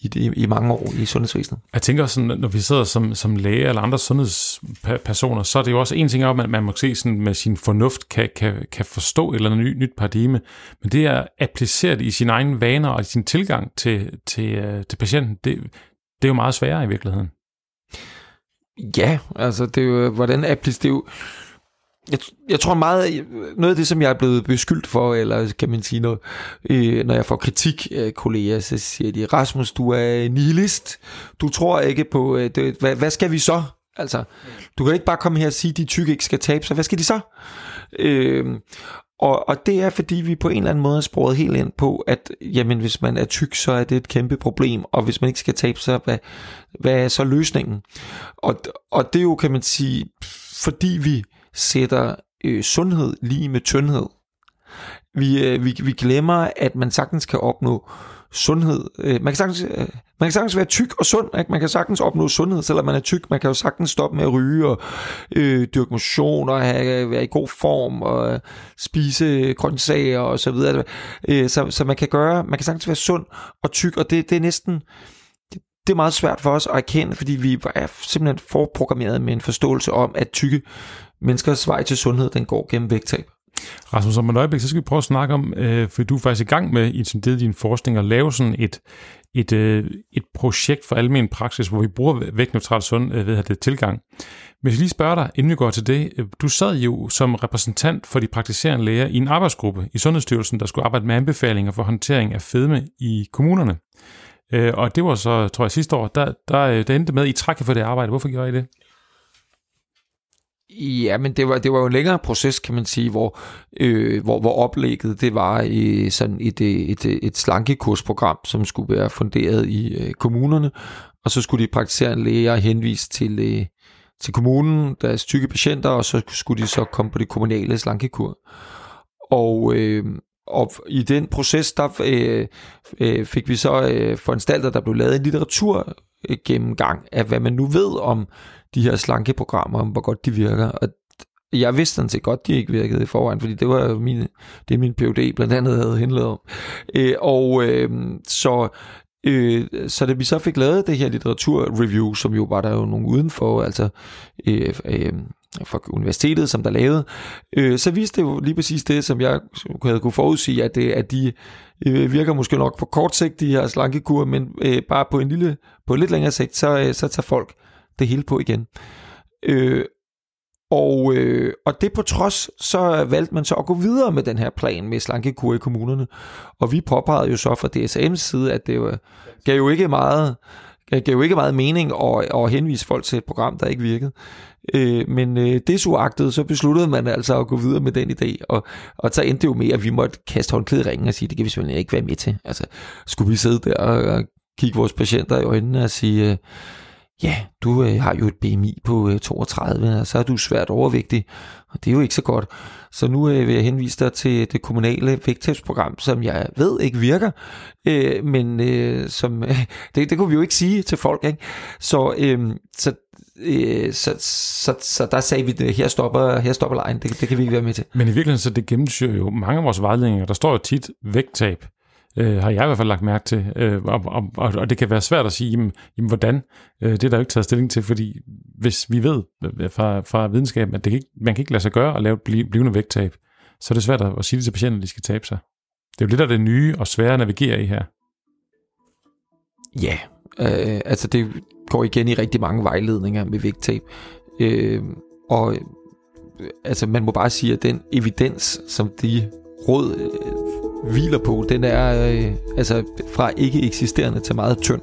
i, i, i mange år i sundhedsvæsenet. Jeg tænker sådan, når vi sidder som, som læge eller andre sundhedspersoner, så er det jo også en ting om, at man måske sådan med sin fornuft kan, kan, kan forstå et eller andet nyt paradigme, men det er appliceret i sine egne vaner og i sin tilgang til, til, øh, til patienten, det, det er jo meget sværere i virkeligheden. Ja, altså det er jo, hvordan applicerer det er jo, jeg, jeg tror meget, øh, noget af det, som jeg er blevet beskyldt for, eller kan man sige noget, øh, når jeg får kritik af kolleger, så siger de, Rasmus, du er nihilist, du tror ikke på, øh, det, hvad, hvad skal vi så? Altså, du kan ikke bare komme her og sige, at de tykke ikke skal tabe sig, hvad skal de så? Øh, og, og det er fordi vi på en eller anden måde er sporet helt ind på, at jamen, hvis man er tyk, så er det et kæmpe problem, og hvis man ikke skal tabe sig, hvad, hvad er så løsningen? Og, og det er jo, kan man sige, fordi vi sætter øh, sundhed lige med tyndhed. Vi, øh, vi, vi glemmer, at man sagtens kan opnå sundhed. Øh, man, kan sagtens, øh, man kan sagtens være tyk og sund. Ikke? Man kan sagtens opnå sundhed, selvom man er tyk. Man kan jo sagtens stoppe med at ryge og øh, dyrke motion og have, være i god form og øh, spise grøntsager og så videre. Øh, så, så man kan gøre, man kan sagtens være sund og tyk, og det, det er næsten det er meget svært for os at erkende, fordi vi er simpelthen forprogrammeret med en forståelse om, at tykke menneskers vej til sundhed, den går gennem vægttab. Rasmus, om et øjeblik, så skal vi prøve at snakke om, øh, for du er faktisk i gang med i som del din forskning at lave sådan et, et, øh, et projekt for almen praksis, hvor vi bruger vægtneutral sund øh, ved det, tilgang. Men jeg lige spørger dig, inden vi går til det, øh, du sad jo som repræsentant for de praktiserende læger i en arbejdsgruppe i Sundhedsstyrelsen, der skulle arbejde med anbefalinger for håndtering af fedme i kommunerne. Øh, og det var så, tror jeg, sidste år, der, der, øh, der endte med, I trækker for det arbejde. Hvorfor gjorde I det? Ja, men det var, det var jo en længere proces, kan man sige, hvor, øh, hvor, hvor oplægget det var i sådan et, øh, et, et, et slankekursprogram, som skulle være funderet i øh, kommunerne, og så skulle de praktiserende læger henvise til, øh, til kommunen, deres tykke patienter, og så skulle de så komme på det kommunale slankekur. Og, øh, og i den proces, der øh, øh, fik vi så øh, foranstaltet, der blev lavet en litteratur øh, gennemgang af, hvad man nu ved om de her slankeprogrammer, om hvor godt de virker. Og jeg vidste sådan set godt, de ikke virkede i forvejen, fordi det var min, det min PhD blandt andet havde henledt om. Øh, og øh, så Øh, så da vi så fik lavet det her litteraturreview, som jo var der jo nogle udenfor, altså øh, øh, fra universitetet, som der lavede, øh, så viste det jo lige præcis det, som jeg havde kunne forudsige, at, det, at de øh, virker måske nok på kort sigt, de her slankekur, men øh, bare på en lille, på lidt længere sigt, så, øh, så tager folk det hele på igen. Øh, og, øh, og det på trods, så valgte man så at gå videre med den her plan med slankekur i kommunerne. Og vi påpegede jo så fra DSM's side, at det jo, gav jo ikke meget gav jo ikke meget mening at, at henvise folk til et program, der ikke virkede. Øh, men øh, desuagtet, så besluttede man altså at gå videre med den idé, og, og så endte det jo med, at vi måtte kaste håndklædet i ringen og sige, det kan vi simpelthen ikke være med til. Altså, skulle vi sidde der og, og kigge vores patienter i øjnene og sige, øh, ja, du øh, har jo et BMI på øh, 32, og så er du svært overvægtig, og det er jo ikke så godt. Så nu øh, vil jeg henvise dig til det kommunale vægttabsprogram, som jeg ved ikke virker, øh, men øh, som, øh, [LAUGHS] det, det kunne vi jo ikke sige til folk. Ikke? Så, øh, så øh, så, så, så der sagde vi, at her stopper, her stopper lejen, det, det kan vi ikke være med til. Men i virkeligheden, så det gennemsyrer jo mange af vores vejledninger. Der står jo tit vægttab, øh, har jeg i hvert fald lagt mærke til. Øh, og, og, og, og det kan være svært at sige, jamen, jamen hvordan? Øh, det er der jo ikke taget stilling til, fordi hvis vi ved øh, fra, fra videnskaben, at det kan ikke, man kan ikke lade sig gøre at lave et blivende vægttab, så er det svært at sige det til patienten, at de skal tabe sig. Det er jo lidt af det nye og svære at navigere i her. Ja, øh, altså det går igen i rigtig mange vejledninger med vægttab. Øh, og øh, altså man må bare sige, at den evidens, som de råd øh, hviler på, den er øh, altså fra ikke eksisterende til meget tynd.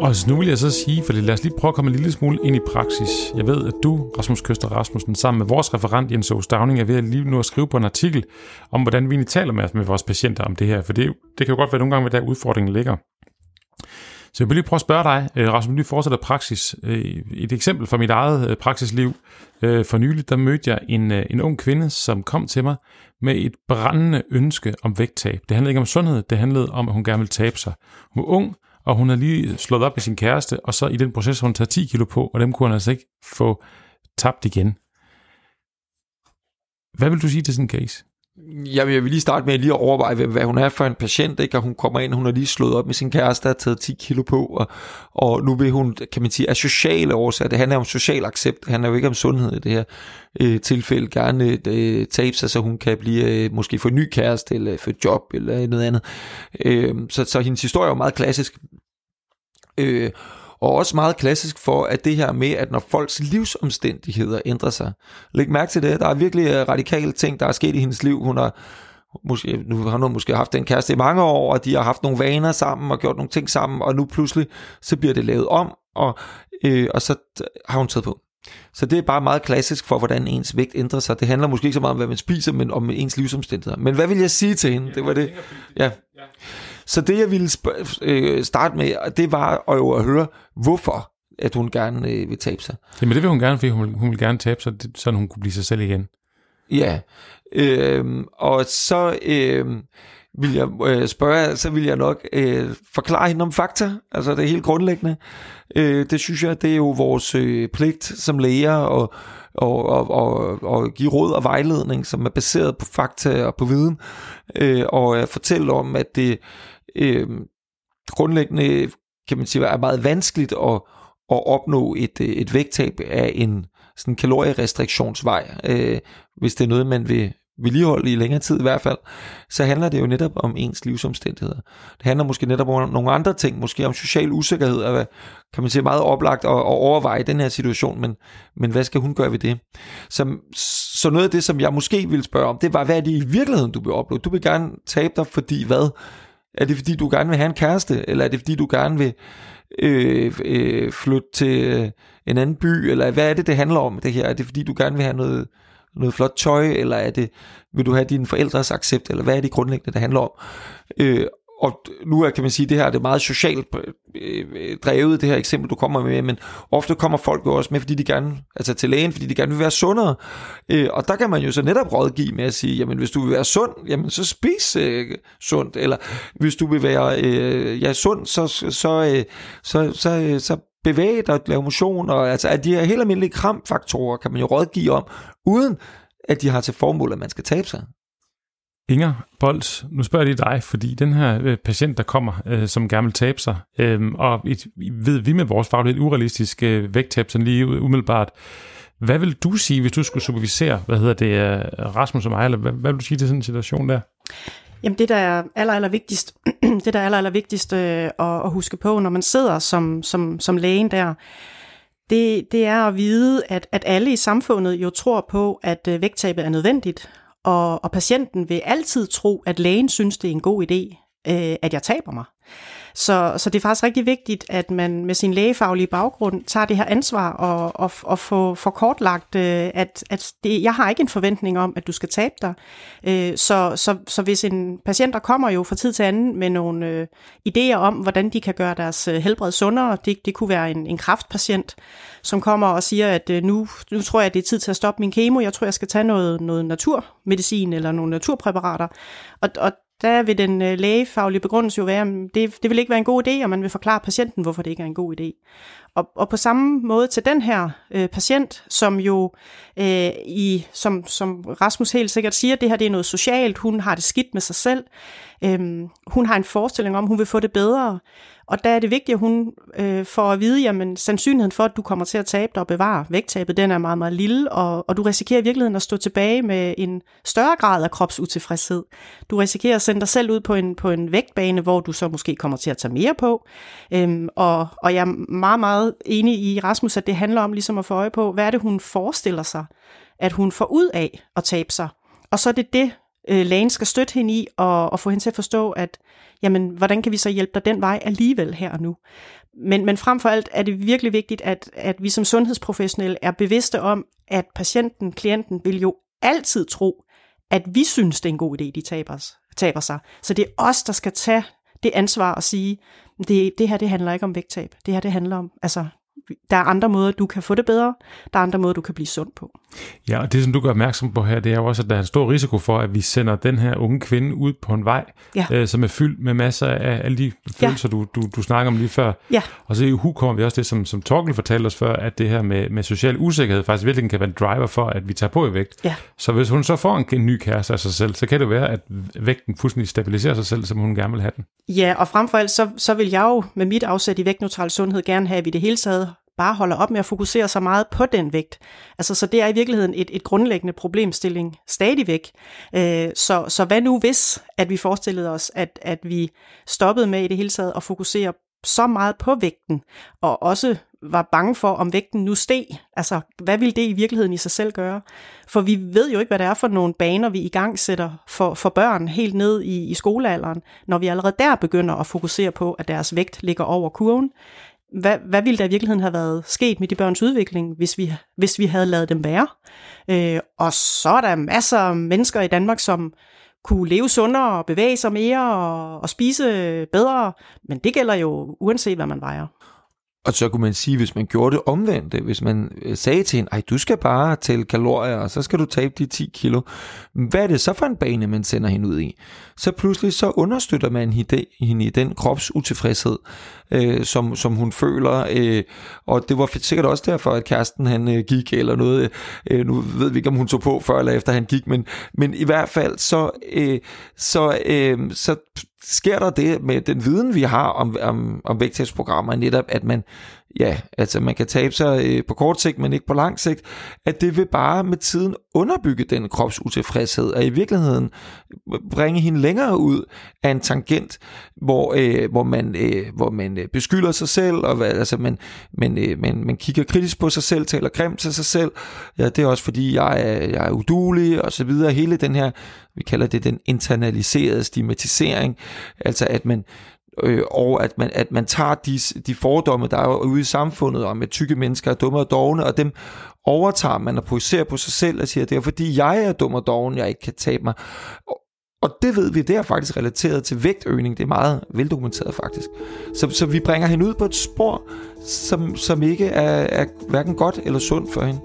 Og nu vil jeg så sige, for lad os lige prøve at komme en lille smule ind i praksis. Jeg ved, at du, Rasmus Køster Rasmussen, sammen med vores referent Jens Aarhus Downing, er ved at lige nu at skrive på en artikel om, hvordan vi egentlig taler med, med vores patienter om det her. For det, det kan jo godt være nogle gange, hvor der udfordringen ligger. Så jeg vil lige prøve at spørge dig, øh, Rasmus, du fortsætter praksis. Øh, et eksempel fra mit eget øh, praksisliv. For nylig, der mødte jeg en, en ung kvinde, som kom til mig med et brændende ønske om vægttab. Det handlede ikke om sundhed, det handlede om, at hun gerne ville tabe sig. Hun var ung, og hun har lige slået op med sin kæreste, og så i den proces har hun taget 10 kilo på, og dem kunne hun altså ikke få tabt igen. Hvad vil du sige til sådan en case? Jamen, jeg vil lige starte med lige at overveje, hvad, hvad hun er for en patient, ikke? og hun kommer ind, hun har lige slået op med sin kæreste, har taget 10 kilo på, og, og nu vil hun, kan man sige, af sociale årsager, det handler om social accept, han er jo ikke om sundhed i det her øh, tilfælde, gerne øh, tabe sig, så hun kan blive, øh, måske få en ny kæreste, eller få et job, eller noget andet. Øh, så, så hendes historie er jo meget klassisk. Øh, og også meget klassisk for, at det her med, at når folks livsomstændigheder ændrer sig. Læg mærke til det, der er virkelig øh, radikale ting, der er sket i hendes liv. Hun har måske, nu har hun måske haft en kæreste i mange år, og de har haft nogle vaner sammen og gjort nogle ting sammen, og nu pludselig, så bliver det lavet om, og, øh, og så har hun taget på. Så det er bare meget klassisk for, hvordan ens vægt ændrer sig. Det handler måske ikke så meget om, hvad man spiser, men om ens livsomstændigheder. Men hvad vil jeg sige til hende? Det var det. Ja. Så det, jeg ville øh, starte med, det var at, jo at høre, hvorfor at hun gerne øh, vil tabe sig. Jamen det vil hun gerne, fordi hun, hun vil gerne tabe sig, så hun kunne blive sig selv igen. Ja, øh, og så øh, vil jeg øh, spørge, så vil jeg nok øh, forklare hende om fakta, altså det er helt grundlæggende. Øh, det synes jeg, det er jo vores øh, pligt som læger og, og, og, og, og give råd og vejledning, som er baseret på fakta og på viden, øh, og fortælle om, at det øh, grundlæggende kan man sige, er meget vanskeligt at, at opnå et, et vægttab af en sådan kalorierestriktionsvej, øh, hvis det er noget, man vil vedligeholde i længere tid i hvert fald, så handler det jo netop om ens livsomstændigheder. Det handler måske netop om nogle andre ting, måske om social usikkerhed, og hvad, kan man sige meget oplagt at, at overveje den her situation, men, men hvad skal hun gøre ved det? Så, så noget af det, som jeg måske ville spørge om, det var, hvad er det i virkeligheden, du vil opleve? Du vil gerne tabe dig, fordi hvad? Er det fordi, du gerne vil have en kæreste, eller er det fordi, du gerne vil øh, øh, flytte til øh, en anden by, eller hvad er det, det handler om det her? Er det fordi, du gerne vil have noget noget flot tøj, eller er det, vil du have dine forældres accept, eller hvad er det grundlæggende, det handler om? Øh, og nu er, kan man sige, det her er det meget socialt øh, øh, drevet, det her eksempel, du kommer med, men ofte kommer folk jo også med, fordi de gerne, altså til lægen, fordi de gerne vil være sundere. Øh, og der kan man jo så netop rådgive med at sige, jamen hvis du vil være sund, jamen så spis øh, sundt, eller hvis du vil være øh, ja, sund, så, så, så, øh, så, så, øh, så bevæge dig, lave motion, og altså at de her helt almindelige kramfaktorer kan man jo rådgive om, uden at de har til formål, at man skal tabe sig. Inger Bolds, nu spørger jeg lige dig, fordi den her øh, patient, der kommer, øh, som gerne vil tabe sig, øh, og et, ved vi med vores faglighed urealistiske øh, vægttab, sådan lige umiddelbart, hvad vil du sige, hvis du skulle supervisere, hvad hedder det, øh, Rasmus og mig, eller hvad, hvad vil du sige til sådan en situation der? Jamen det, der er aller, aller vigtigst, [CLEARS THROAT] det, der er aller, aller vigtigst øh, at, at huske på, når man sidder som, som, som lægen der, det, det er at vide, at, at alle i samfundet jo tror på, at øh, vægttabet er nødvendigt, og, og patienten vil altid tro, at lægen synes, det er en god idé, øh, at jeg taber mig. Så, så det er faktisk rigtig vigtigt, at man med sin lægefaglige baggrund tager det her ansvar og, og, og får for kortlagt, øh, at, at det, jeg har ikke en forventning om, at du skal tabe dig. Øh, så, så, så hvis en patient, der kommer jo fra tid til anden med nogle øh, idéer om, hvordan de kan gøre deres helbred sundere, det, det kunne være en, en kraftpatient, som kommer og siger, at nu, nu tror jeg, det er tid til at stoppe min kemo, jeg tror, jeg skal tage noget, noget naturmedicin eller nogle naturpræparater. Og, og der vil den øh, lægefaglige begrundelse jo være, at det, det vil ikke være en god idé, og man vil forklare patienten, hvorfor det ikke er en god idé. Og, og på samme måde til den her øh, patient, som jo, øh, i, som, som Rasmus helt sikkert siger, det her det er noget socialt, hun har det skidt med sig selv, øh, hun har en forestilling om, hun vil få det bedre, og der er det vigtigt, at hun øh, får at vide, jamen sandsynligheden for, at du kommer til at tabe dig og bevare vægttabet, den er meget, meget lille, og, og du risikerer i virkeligheden at stå tilbage med en større grad af kropsutilfredshed. Du risikerer at sende dig selv ud på en, på en vægtbane, hvor du så måske kommer til at tage mere på. Øhm, og, og jeg er meget, meget enig i Rasmus, at det handler om ligesom at få øje på, hvad er det, hun forestiller sig, at hun får ud af at tabe sig. Og så er det det, øh, lægen skal støtte hende i, og, og få hende til at forstå, at jamen, hvordan kan vi så hjælpe dig den vej alligevel her og nu? Men, men frem for alt er det virkelig vigtigt, at, at vi som sundhedsprofessionelle er bevidste om, at patienten, klienten vil jo altid tro, at vi synes, det er en god idé, de taber, taber sig. Så det er os, der skal tage det ansvar at sige, det, det her det handler ikke om vægttab. Det her det handler om altså, der er andre måder, du kan få det bedre. Der er andre måder, du kan blive sund på. Ja, og det som du gør opmærksom på her, det er jo også, at der er en stor risiko for, at vi sender den her unge kvinde ud på en vej, ja. øh, som er fyldt med masser af alle de følelser, ja. du, du, du snakker om lige før. Ja. Og så i hu kommer vi også det, som, som Torkel fortalte os før, at det her med, med social usikkerhed faktisk virkelig kan være en driver for, at vi tager på i vægt. Ja. Så hvis hun så får en, en ny kæreste af sig selv, så kan det være, at vægten fuldstændig stabiliserer sig selv, som hun gerne vil have den. Ja, og frem for alt, så, så vil jeg jo med mit afsæt i vægtneutral sundhed gerne have, at vi det hele taget bare holder op med at fokusere så meget på den vægt. Altså, så det er i virkeligheden et, et grundlæggende problemstilling stadigvæk. Øh, så, så hvad nu hvis, at vi forestillede os, at, at vi stoppede med i det hele taget at fokusere så meget på vægten, og også var bange for, om vægten nu steg. Altså, hvad vil det i virkeligheden i sig selv gøre? For vi ved jo ikke, hvad det er for nogle baner, vi i gang sætter for, for børn helt ned i, i skolealderen, når vi allerede der begynder at fokusere på, at deres vægt ligger over kurven hvad, hvad ville der i virkeligheden have været sket med de børns udvikling, hvis vi, hvis vi havde lavet dem være? Øh, og så er der masser af mennesker i Danmark, som kunne leve sundere og bevæge sig mere og, og spise bedre, men det gælder jo uanset hvad man vejer. Og så kunne man sige, hvis man gjorde det omvendte, hvis man øh, sagde til hende, ej, du skal bare tælle kalorier, og så skal du tabe de 10 kilo. Hvad er det så for en bane, man sender hende ud i? Så pludselig så understøtter man hende i den kropsutilfredshed, øh, som, som hun føler. Øh, og det var sikkert også derfor, at kæresten han øh, gik eller noget. Øh, nu ved vi ikke, om hun tog på før eller efter han gik, men, men i hvert fald så, øh, så, øh, så sker der det med den viden, vi har om, om, om vægttabsprogrammer, netop at man, ja, altså man kan tabe sig øh, på kort sigt, men ikke på lang sigt, at det vil bare med tiden underbygge den kropsutilfredshed, og i virkeligheden øh, bringe hende længere ud af en tangent, hvor, øh, hvor man, øh, hvor man øh, beskylder sig selv, og altså man, man, øh, man, man kigger kritisk på sig selv, taler grimt til sig selv, ja, det er også fordi, jeg er, jeg er udulig, og så videre, hele den her, vi kalder det den internaliserede stigmatisering, altså at man, øh, og at man, at man tager de, de fordomme, der er ude i samfundet om, at tykke mennesker er dumme og dogne, og dem overtager man og projicerer på sig selv og siger, det er fordi jeg er dum og doven, jeg ikke kan tabe mig. Og, og det ved vi, det er faktisk relateret til vægtøgning. Det er meget veldokumenteret faktisk. Så, så vi bringer hende ud på et spor, som, som ikke er, er hverken godt eller sundt for hende.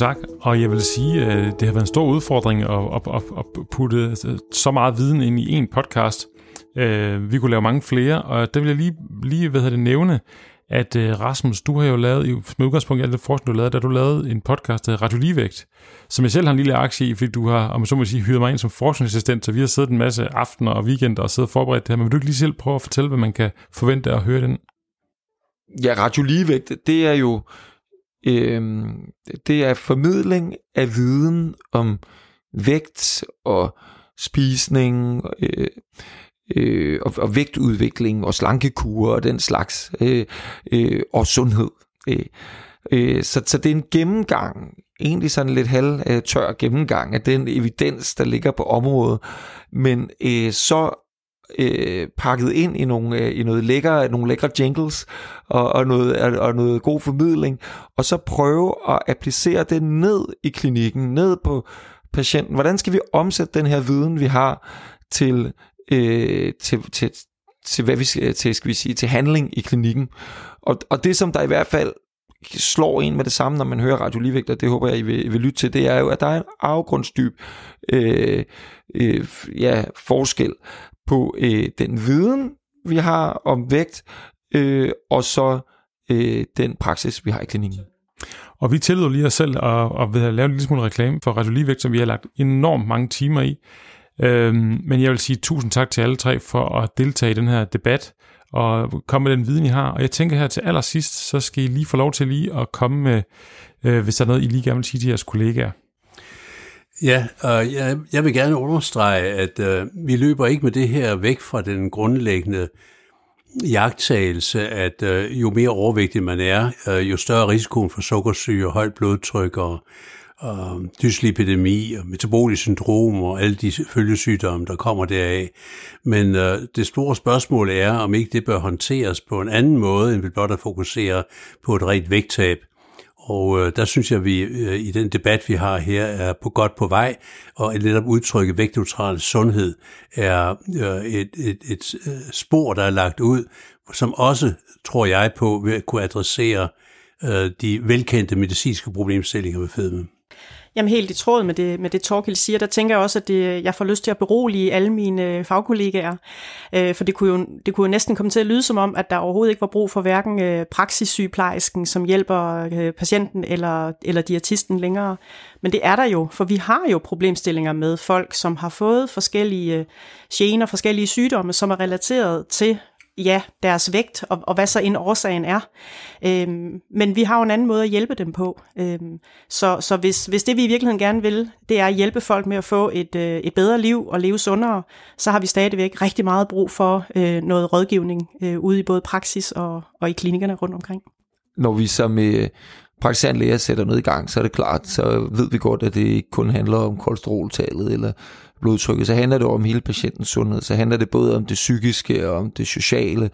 Tak, og jeg vil sige, at det har været en stor udfordring at, at, at, at putte øh, så meget viden ind i en podcast. Øh, vi kunne lave mange flere, og der vil jeg lige, lige hvad hedder det, nævne, at øh, Rasmus, du har jo lavet, med udgangspunkt i alt det forskning, du lavede, da du lavede en podcast, der Radio Ligevægt, som jeg selv har en lille aktie i, fordi du har, om så må sige, hyret mig ind som forskningsassistent, så vi har siddet en masse aftener og weekender og siddet og forberedt det her, men vil du ikke lige selv prøve at fortælle, hvad man kan forvente at høre den? Ja, Radio Ligevægt, det er jo øh, det er formidling af viden om vægt og spisning øh, øh, og, og vægtudvikling og slankekur og den slags øh, øh, og sundhed. Øh, øh, så, så det er en gennemgang, egentlig sådan lidt halvtør tør gennemgang af den evidens, der ligger på området, men øh, så øh, pakket ind i, nogle, øh, i noget lækker, nogle lækre jingles og, og, noget, og noget god formidling, og så prøve at applicere det ned i klinikken, ned på patienten. Hvordan skal vi omsætte den her viden, vi har, til, øh, til, til, til, hvad vi skal, til, skal vi sige, til handling i klinikken? Og, og det, som der i hvert fald slår en med det samme, når man hører Radio Ligevægt, og det håber jeg, I vil, I vil lytte til, det er jo, at der er en afgrundsdyb øh, øh, ja, forskel på øh, den viden, vi har om vægt, øh, og så øh, den praksis, vi har i klinikken. Og vi tillod lige os selv at, at, at lave en lille smule reklame for Radio Ligevægt, som vi har lagt enormt mange timer i. Øhm, men jeg vil sige tusind tak til alle tre for at deltage i den her debat og komme med den viden, I har. Og jeg tænker her til allersidst, så skal I lige få lov til lige at komme med, øh, hvis der er noget, I lige gerne vil sige til jeres kollegaer. Ja, og jeg, jeg vil gerne understrege, at øh, vi løber ikke med det her væk fra den grundlæggende jagttagelse, at øh, jo mere overvægtig man er, øh, jo større risikoen for sukkersyge højt blodtryk og, og dyslipidemi og metabolisk syndrom og alle de følgesygdomme, der kommer deraf. Men øh, det store spørgsmål er, om ikke det bør håndteres på en anden måde, end vi blot at fokusere på et rent vægttab. Og øh, der synes jeg, at vi øh, i den debat, vi har her, er på godt på vej, og et netop udtrykket vægtneutral sundhed er øh, et, et, et øh, spor, der er lagt ud, som også, tror jeg på, vil kunne adressere øh, de velkendte medicinske problemstillinger ved fedme. Jamen helt i tråd med det, med det Torkild siger, der tænker jeg også, at det, jeg får lyst til at berolige alle mine øh, fagkollegaer. Øh, for det kunne, jo, det kunne jo næsten komme til at lyde som om, at der overhovedet ikke var brug for hverken øh, praksissygeplejersken, som hjælper øh, patienten eller, eller diætisten længere. Men det er der jo, for vi har jo problemstillinger med folk, som har fået forskellige øh, gener, forskellige sygdomme, som er relateret til ja, deres vægt, og, og hvad så en årsagen er. Øhm, men vi har jo en anden måde at hjælpe dem på. Øhm, så så hvis, hvis det vi i virkeligheden gerne vil, det er at hjælpe folk med at få et, øh, et bedre liv og leve sundere, så har vi stadigvæk rigtig meget brug for øh, noget rådgivning øh, ude i både praksis og, og i klinikkerne rundt omkring. Når vi så med praktiserende læger sætter noget i gang, så er det klart, så ved vi godt, at det ikke kun handler om kolesteroltallet eller blodtrykket, så handler det om hele patientens sundhed. Så handler det både om det psykiske, og om det sociale,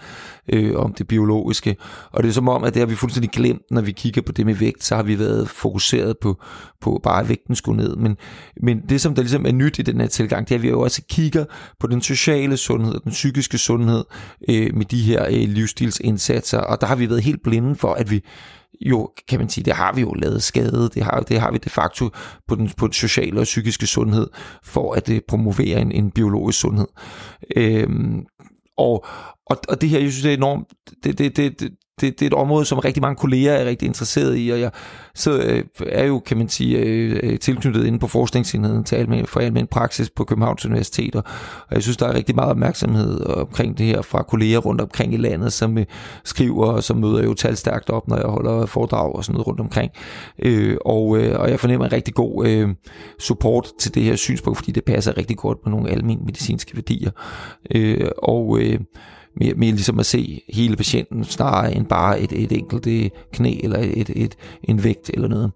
øh, om det biologiske. Og det er som om, at det har vi fuldstændig glemt, når vi kigger på det med vægt, så har vi været fokuseret på, på bare at vægten skulle ned. Men, men det, som der ligesom er nyt i den her tilgang, det er, at vi jo også kigger på den sociale sundhed og den psykiske sundhed øh, med de her øh, livsstilsindsatser. Og der har vi været helt blinde for, at vi jo, kan man sige, det har vi jo lavet skade, det har, det har vi de facto på den, på den sociale og psykiske sundhed, for at øh, det promoverer en, en biologisk sundhed. Øhm, og, og, og det her, jeg synes, det er enormt, det, det, det, det, det, det er et område, som rigtig mange kolleger er rigtig interesseret i, og jeg så, øh, er jo, kan man sige, øh, øh, tilknyttet inde på forskningsenheden til almen, for almen praksis på Københavns Universitet, og jeg synes, der er rigtig meget opmærksomhed omkring det her fra kolleger rundt omkring i landet, som øh, skriver, og som møder jo talstærkt op, når jeg holder foredrag og sådan noget rundt omkring. Øh, og, øh, og jeg fornemmer en rigtig god øh, support til det her synspunkt, fordi det passer rigtig godt med nogle almindelige medicinske værdier. Øh, og øh, mere, mere ligesom at se hele patienten, snarere end bare et, et enkelt øh, knæ eller et, et, en vægt eller noget.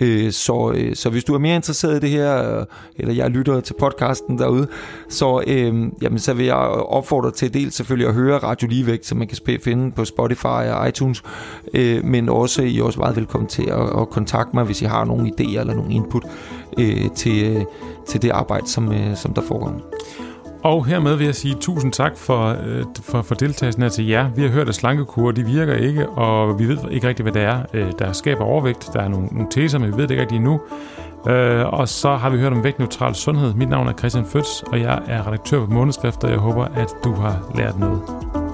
Øh, så, øh, så hvis du er mere interesseret i det her, øh, eller jeg lytter til podcasten derude, så, øh, jamen, så vil jeg opfordre til dels selvfølgelig at høre Radio Ligevægt, som man kan finde på Spotify og iTunes, øh, men også I er også meget velkommen til at, at kontakte mig, hvis I har nogle idéer eller nogle input øh, til, øh, til det arbejde, som, øh, som der foregår. Og hermed vil jeg sige tusind tak for, øh, for, for deltagelsen her til jer. Vi har hørt, at slankekurer de virker ikke, og vi ved ikke rigtig, hvad det er, øh, der skaber overvægt. Der er nogle, nogle teser, men vi ved det ikke rigtig endnu. Øh, og så har vi hørt om vægtneutral sundhed. Mit navn er Christian Føds, og jeg er redaktør på Månedskrifter. Jeg håber, at du har lært noget.